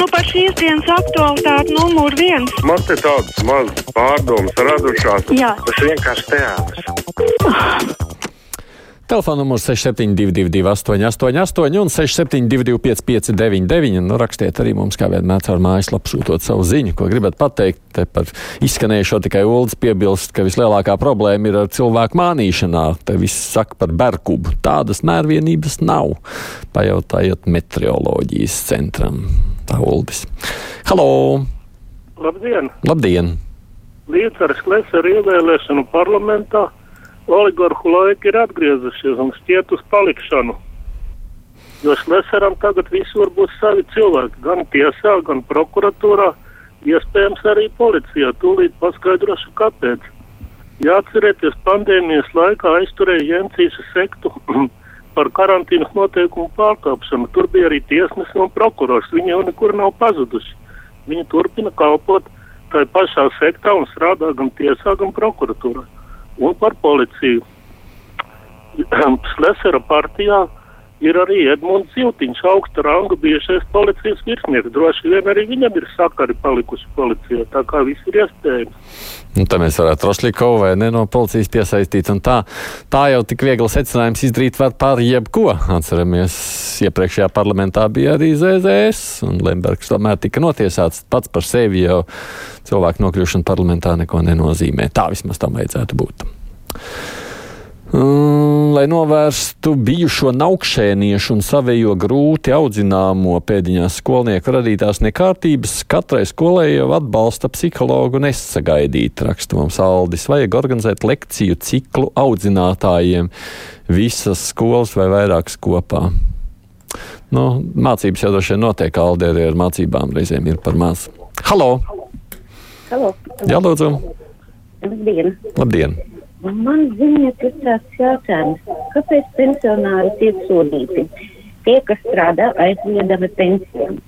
Nu, par šīs dienas aktualitāti numur viens. Man te tādas mazas pārdomas radušās. Jā. Tas vienkārši teātris. Telefona numurs 6722, 888, un 672, 559, nu, rakstiet arī mums, kā vienmēr, caur mājaslapu sūtot savu ziņu, ko gribat pateikt. Te par izskanējušo tikai Ulas piebilst, ka vislielākā problēma ir ar cilvēku mānīšanā. Te viss saka par berkubu. Tādas mērvienības nav. Pajautājiet meteoroloģijas centram. Tā Uldis. Halo! Labdien! Labdien! Līdz ar Skleseru ievēlēšanu parlamentā oligarhu laiki ir atgriezušies un stiet uz palikšanu. Jo Šleseram tagad visur būs savi cilvēki, gan tiesā, gan prokuratūrā, iespējams arī policijā. Tūlīt paskaidrošu, kāpēc. Jāatcerieties, pandēmijas laikā aizturēja Jensīsa sektu par karantīnas noteikumu pārkāpšanu. Tur bija arī tiesnesis un prokurors. Viņi jau nekur nav pazuduši. Viņi turpina kalpot tajā pašā sektā un strādā gan tiesā, gan prokuratūrā un par policiju. Slesera partijā ir arī Edmunds Ziltiņš, augsta ranga bijušais policijas virsnieks. Droši vien arī viņam ir sakari palikuši policijā, tā kā viss ir iespējams. Un tā mēs varētu Rošlikovu vai ne no policijas piesaistīt. Un tā, tā jau tik viegli secinājums izdarīt var par jebko. Atceramies, iepriekšējā parlamentā bija arī ZZS, un Lembergs tomēr tika notiesāts pats par sevi, jo cilvēku nokļūšana parlamentā neko nenozīmē. Tā vismaz tam vajadzētu būt. Mm, lai novērstu bijušo naukšēniešu un savējo grūti audzināmo pēdiņās skolnieku radītās nekārtības, katrai skolai jau atbalsta psihologu nesagaidīt, raksta mums Aldis. Vajag organizēt lekciju ciklu audzinātājiem visas skolas vai vairākas kopā. Nu, mācības jau droši vien notiek, Aldi arī ar mācībām reizēm ir par maz. Halo! Halo. Jā, lūdzu! Labdien! Labdien! Man ziņa ir tāds jautājums, kāpēc pensionāri tiek sodīti? Tie, kas strādā, aizliedama pensijām.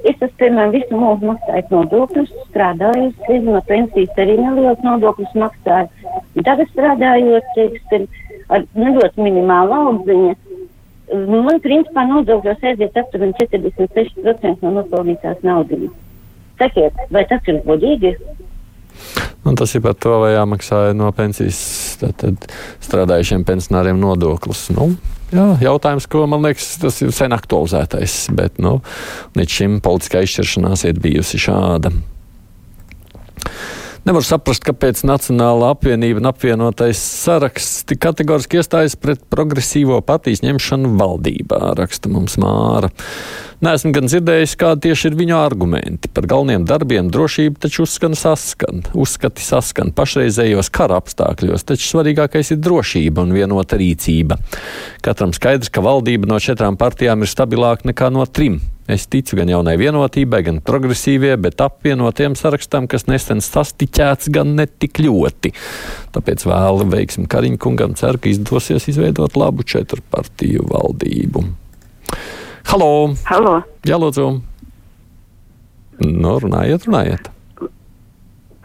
Es esmu, piemēram, visu mūžu maksājis nodokļus, strādājusi, no pensijas arī neliels nodokļus maksāju. Tagad strādājot, teiksim, ar nedaudz minimālu aldziņu, man principā nodokļos aiziet aptuveni 46% no nopelnītās naudas. Sakiet, vai tas ir godīgi? Un tas ir par to, vai jāmaksā no pensijas strādājušiem pensionāriem nodoklis. Nu, jā, jautājums, ko man liekas, tas ir sen aktualizētais, bet nu, līdz šim politiskā izšķiršanās ir bijusi šāda. Nevar saprast, kāpēc Nacionāla apvienība un apvienotais saraksts tik kategoriski iestājas pret progresīvo partijas ņemšanu valdībā, raksta mums Māra. Neesmu gan dzirdējis, kādi tieši ir viņu argumenti. Par galveniem darbiem drošība taču uzskan saskan, uzskati saskan pašreizējos kara apstākļos, taču svarīgākais ir drošība un vienota rīcība. Katram skaidrs, ka valdība no četrām partijām ir stabilāka nekā no trim. Es ticu gan jaunai vienotībai, gan progresīvie, bet apvienotiem sarakstam, kas nesen sastiķēts gan netik ļoti. Tāpēc vēlu veiksim Kariņkungam, ceru, ka izdosies izveidot labu četru partiju valdību. Halo! Halo! Jā, lūdzu! Nu, runājiet, runājiet!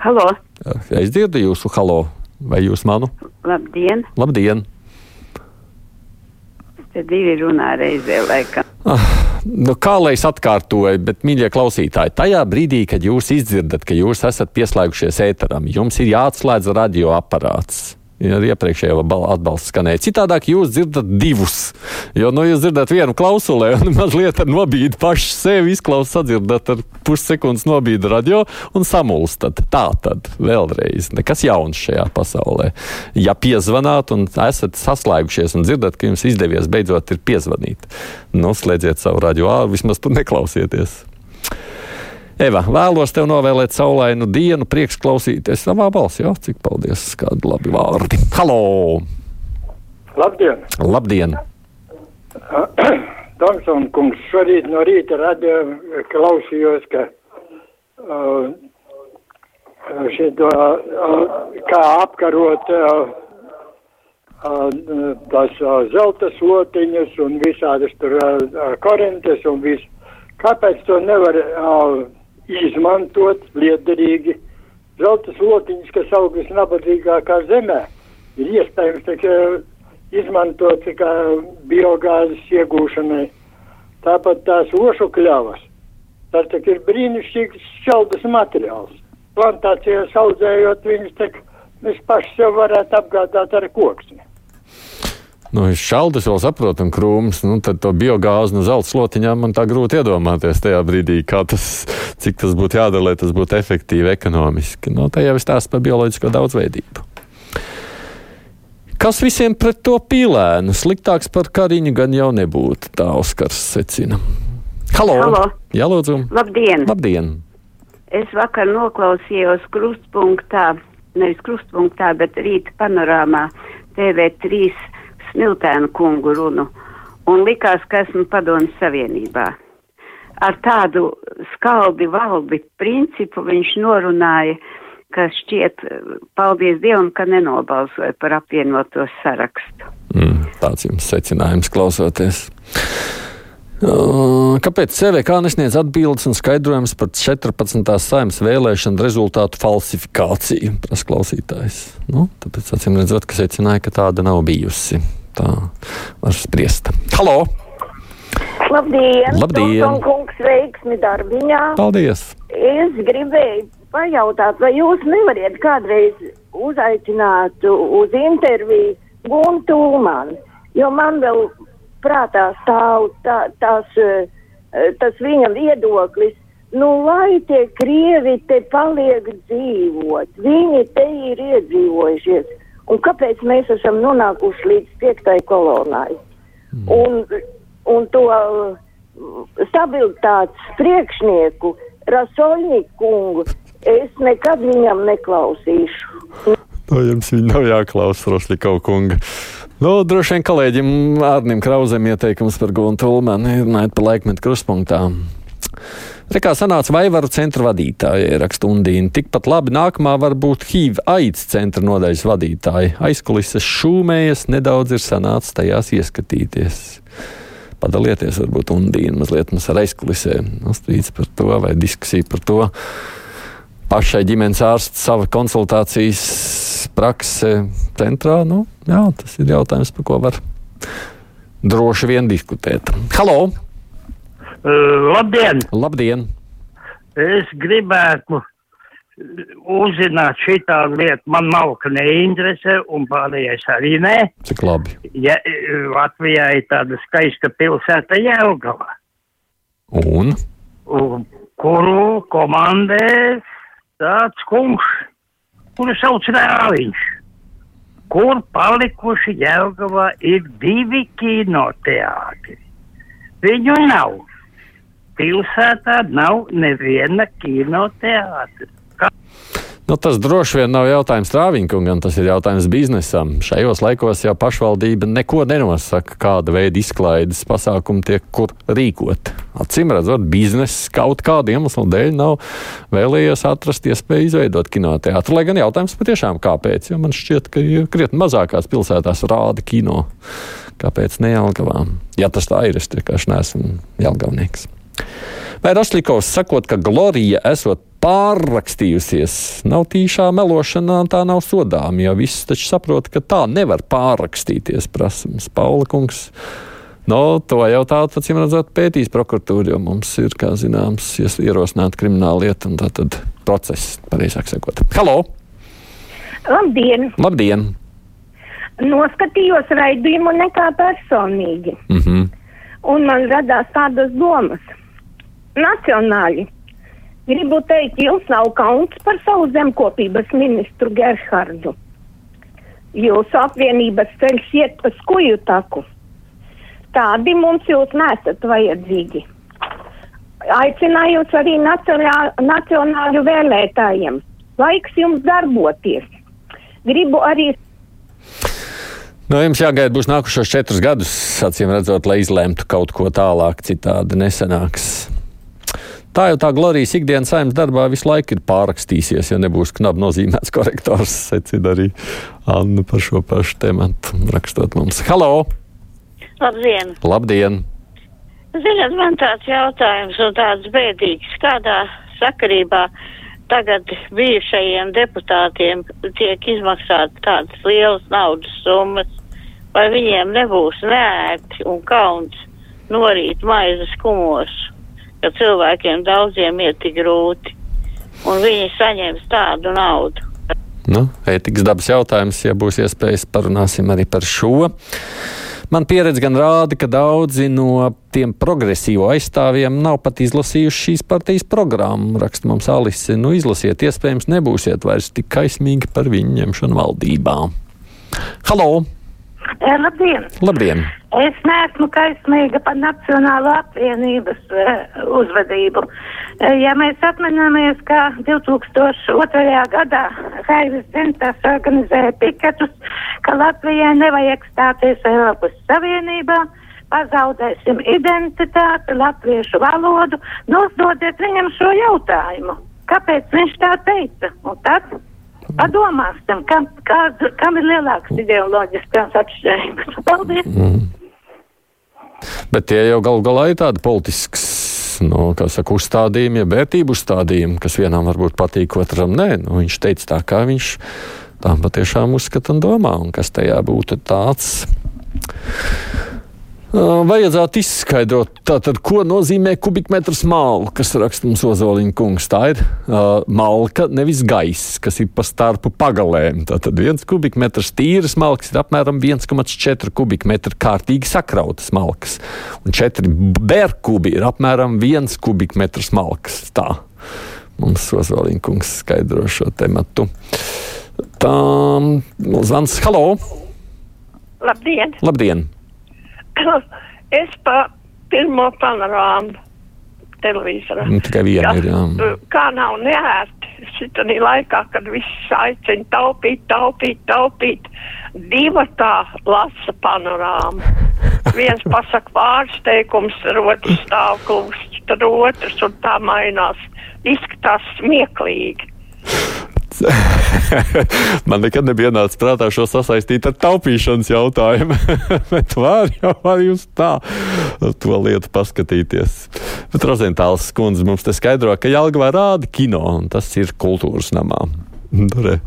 Halo! Es dzirdu jūsu halo, vai jūs manu? Labdien! Labdien! Te divi runā reizē, laikam. Ah, nu, kā lai es atkārtoju, bet, mīļie klausītāji, tajā brīdī, kad jūs izdzirdat, ka jūs esat pieslēgušies ēteram, jums ir jāatslēdz radioaparāts. Ja iepriekšējā atbalsts skanēja. Citādāk jūs dzirdat divus. Jo, nu, jūs dzirdat vienu klausulē, un mazliet ar nobīdi paši sevi izklausās, sadzirdat ar pussekundes nobīdi radio un samulstat. Tā tad vēlreiz nekas jauns šajā pasaulē. Ja piezvanāt un esat saslēgušies un dzirdat, ka jums izdevies beidzot ir piezvanīt, nu, slēdziet savu radio āru, vismaz tur neklausieties. Eva, vēlos tev novēlēt saulainu dienu, prieks klausīties savā balsī. Jā, cik paldies, kādi labi vārdi. Halo! Labdien! Labdien! Tomsons kungs, šorīt no rīta radio klausījos, ka uh, šito, uh, kā apkarot uh, tās zelta slotiņas un visādas tur korintes un viss. Kāpēc to nevar uh, izmantot liederīgi? Zelta slotiņas, kas aug visnabadzīgākā zemē, ir iespējams tikai izmantot kā biogāzes iegūšanai. Tāpat tās ošu kļavas. Tas tak ir brīnišķīgs šaldas materiāls. Plantācijās audzējot viņus, tak mēs paši sev varētu apgādāt ar koksni. Nu, šaldas vēl saprotu, un krūms, nu, tad to biogāzi no zelta slotiņām man tā grūti iedomāties tajā brīdī, tas, cik tas būtu jādara, lai tas būtu efektīvi ekonomiski. Nu, tā jau ir stāsts par bioloģisko daudzveidību. Kas visiem pret to pīlēnu? Sliktāks par kariņu gan jau nebūtu, tā Oskars secina. Halo! Halo. Jā, lūdzu! Labdien! Labdien! Es vakar noklausījos krustpunktā, nevis krustpunktā, bet rīta panorāmā TV3 Smiltēnu kungu runu un likās, ka esmu padomju savienībā. Ar tādu skaldi valdi principu viņš norunāja, ka šķiet, paldies Dievam, ka nenobalsoja par apvienoto sarakstu. Mm, tāds jums secinājums klausoties. Uh, Kāpēc CVK nesniedz atbildes un skaidrojumus par 14. saimnes vēlēšanu rezultātu falsifikāciju? Prasa klausītājs. Nu, tāpēc acīm redzot, ka secināja, ka tāda nav bijusi. Tā var spriest. Halo! Labdien! Labdien. Kungs, veiksmi darbiņā! Paldies! Es gribēju pajautāt, vai jūs nevariet kādreiz uzaicināt uz interviju Guntu Ulmanu, jo man vēl prātā stāv tā, tās, eh, tas viņa viedoklis. Nu, lai tie krievi te paliek dzīvot, viņi te ir iedzīvojušies. Un kāpēc mēs esam nonākuši līdz piektai kolonai? Un, un to uh, stabilitātes priekšnieku, Rasoļniku kungu, es nekad viņam neklausīšu. To jums viņa nav jāklausa, Roslīkau kunga. Nu, droši vien kolēģim Ārnim Krauzem ieteikums par Guntu Ulmanu runājot par laikmetu krustpunktā. Rekā sanāca Vaivaru centra vadītāja, raksta Undīna. Tikpat labi nākamā var būt HIV aids centra nodaļas vadītāja. Aizkulises šūmējas, nedaudz ir sanācis tajās ieskatīties. Padalieties, varbūt Undīna mazliet mums ar aizkulisēm. Strīds par to vai diskusija par to pašai ģimenes ārsta sava konsultācijas prakse centrā. Nu, jā, tas ir jautājums, par ko var droši vien diskutēt. Halo! Uh, labdien! Labdien! Es gribētu uzzināt šitā lieta. Man malka neinteresē, un pārējais arī nē. Cik labi. Ja, Latvijā ir tāda skaista pilsēta Jelgava. Un? Un kuru komandē tāds kungs, kuru sauc Rāviņš. Kur palikuši Jelgavā ir divi kinoteātri. Viņu nav. Pilsētā nav neviena kinoteātra. Nu, tas droši vien nav jautājums Rāviņkungam, tas ir jautājums biznesam. Šajos laikos jau pašvaldība neko nenosaka, kāda veida izklaides pasākumi tiek kur rīkot. Acīm redzot, bizness kaut kādu iemeslu dēļ nav vēlējies atrast iespēju izveidot kinoteātru. Lai gan jautājums patiešām kāpēc, jo man šķiet, ka krietni mazākās pilsētās rāda kino. Kāpēc ne Jelgavā? Ja tas tā ir, es vienkārši neesmu Jelgavnieks. Vai Roslikovs sakot, ka Glorija esot pārrakstījusies, nav tīšā melošanā, tā nav sodām, jo viss taču saprot, ka tā nevar pārrakstīties, prasams Paula kungs. No, to jau tādu, acīm redzot, pētīs prokuratūra, jo mums ir, kā zināms, ierosināta krimināla lieta un tā tad process, pareizāk sakot. Halo! Labdien! Labdien! Noskatījos raidījumu nekā personīgi. Mm -hmm. Un man radās tādas domas. Nacionāli. Gribu teikt, jums nav kauns par savu zemkopības ministru Gerhardu. Jūsu apvienības ceļš iet pa skuju taku. Tādi mums jūs nesat vajadzīgi. Aicinājums arī nacionā, nacionāļu vēlētājiem. Laiks jums darboties. Gribu arī Nu, jums jāgaida būs nākušos četrus gadus, acīm redzot, lai izlemtu kaut ko tālāk, citādi nesanāks. Tā jau tā glorijas ikdienas saimnes darbā visu laiku ir pārrakstīsies, ja nebūs knapi nozīmēts korektors. Secina arī Anna par šo pašu tematu, rakstot mums. Halo! Labdien! Labdien! Ziniet, man tāds jautājums un tāds bēdīgs. Kādā sakarībā tagad bijušajiem deputātiem tiek izmaksāt tādas lielas naudas summas, vai viņiem nebūs nērti un kauns norīt maizes kumos, ka cilvēkiem daudziem ir tik grūti, un viņi saņems tādu naudu. Nu, ētikas dabas jautājums, ja būs iespējas, parunāsim arī par šo. Man pieredze gan rāda, ka daudzi no tiem progresīvo aizstāvjiem nav pat izlasījuši šīs partijas programmu. Raksta mums Alise, nu izlasiet, iespējams, nebūsiet vairs tik kaismīgi par viņu ņemšanu valdībā. Halo! E, labdien! Labdien! Es neesmu kaismīga par Nacionālo apvienības uh, uzvedību. Uh, ja mēs atminamies, ka 2002. gadā Haivis centās organizēt piketus, ka Latvijai nevajag stāties Eiropas Savienībā, pazaudēsim identitāti, latviešu valodu, nosdodiet viņam šo jautājumu. Kāpēc viņš tā teica? Un tad padomāsim, kam, kā, kam ir lielākas ideoloģiskās atšķirības. Paldies! Mm. Bet tie jau galu galā ir tādi politisks. Nu, kā saka, uzstādījumi, ja vērtību uzstādījumi, kas vienam varbūt patīk, otram nē. Nu, viņš teica tā, kā viņš tā patiešām uzskata un domā, un kas tajā būtu tāds Vajadzētu izskaidrot, tātad, ko nozīmē kubikmetrs malka, kas raksta mums Ozoliņa kungs. Tā ir uh, malka, nevis gaiss, kas ir pa starpu pagalēm. Tātad viens kubikmetrs tīras malks ir apmēram 1,4 kubikmetri kārtīgi sakrautas malkas. Un 4 bērkubi ir apmēram 1 kubikmetrs malkas. Tā mums Ozoliņa kungs skaidro šo tematu. Tā, zvans, halo! Labdien! Labdien! Es pa pirmo panorāmu televizora. Nu, tikai viena ir, jā. Kā nav neērti šitanī laikā, kad viss aicina taupīt, taupīt, taupīt. Diva tā lasa panorāmu. Viens pasaka pārsteigums, otrs stāv klusts, tad otrs un tā mainās. Izskatās smieklīgi. Man nekad nebija nācis prātā šo sasaistīt ar taupīšanas jautājumu. Bet var jau arī uz tā to lietu paskatīties. Bet Rozentāls skundze mums te skaidro, ka Jālgavā rāda kino, un tas ir kultūras namā. Durē.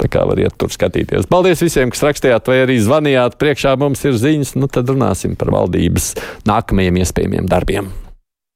Tā kā var iet tur skatīties. Paldies visiem, kas rakstījāt vai arī zvanījāt. Priekšā mums ir ziņas, nu tad runāsim par valdības nākamajiem iespējamiem darbiem.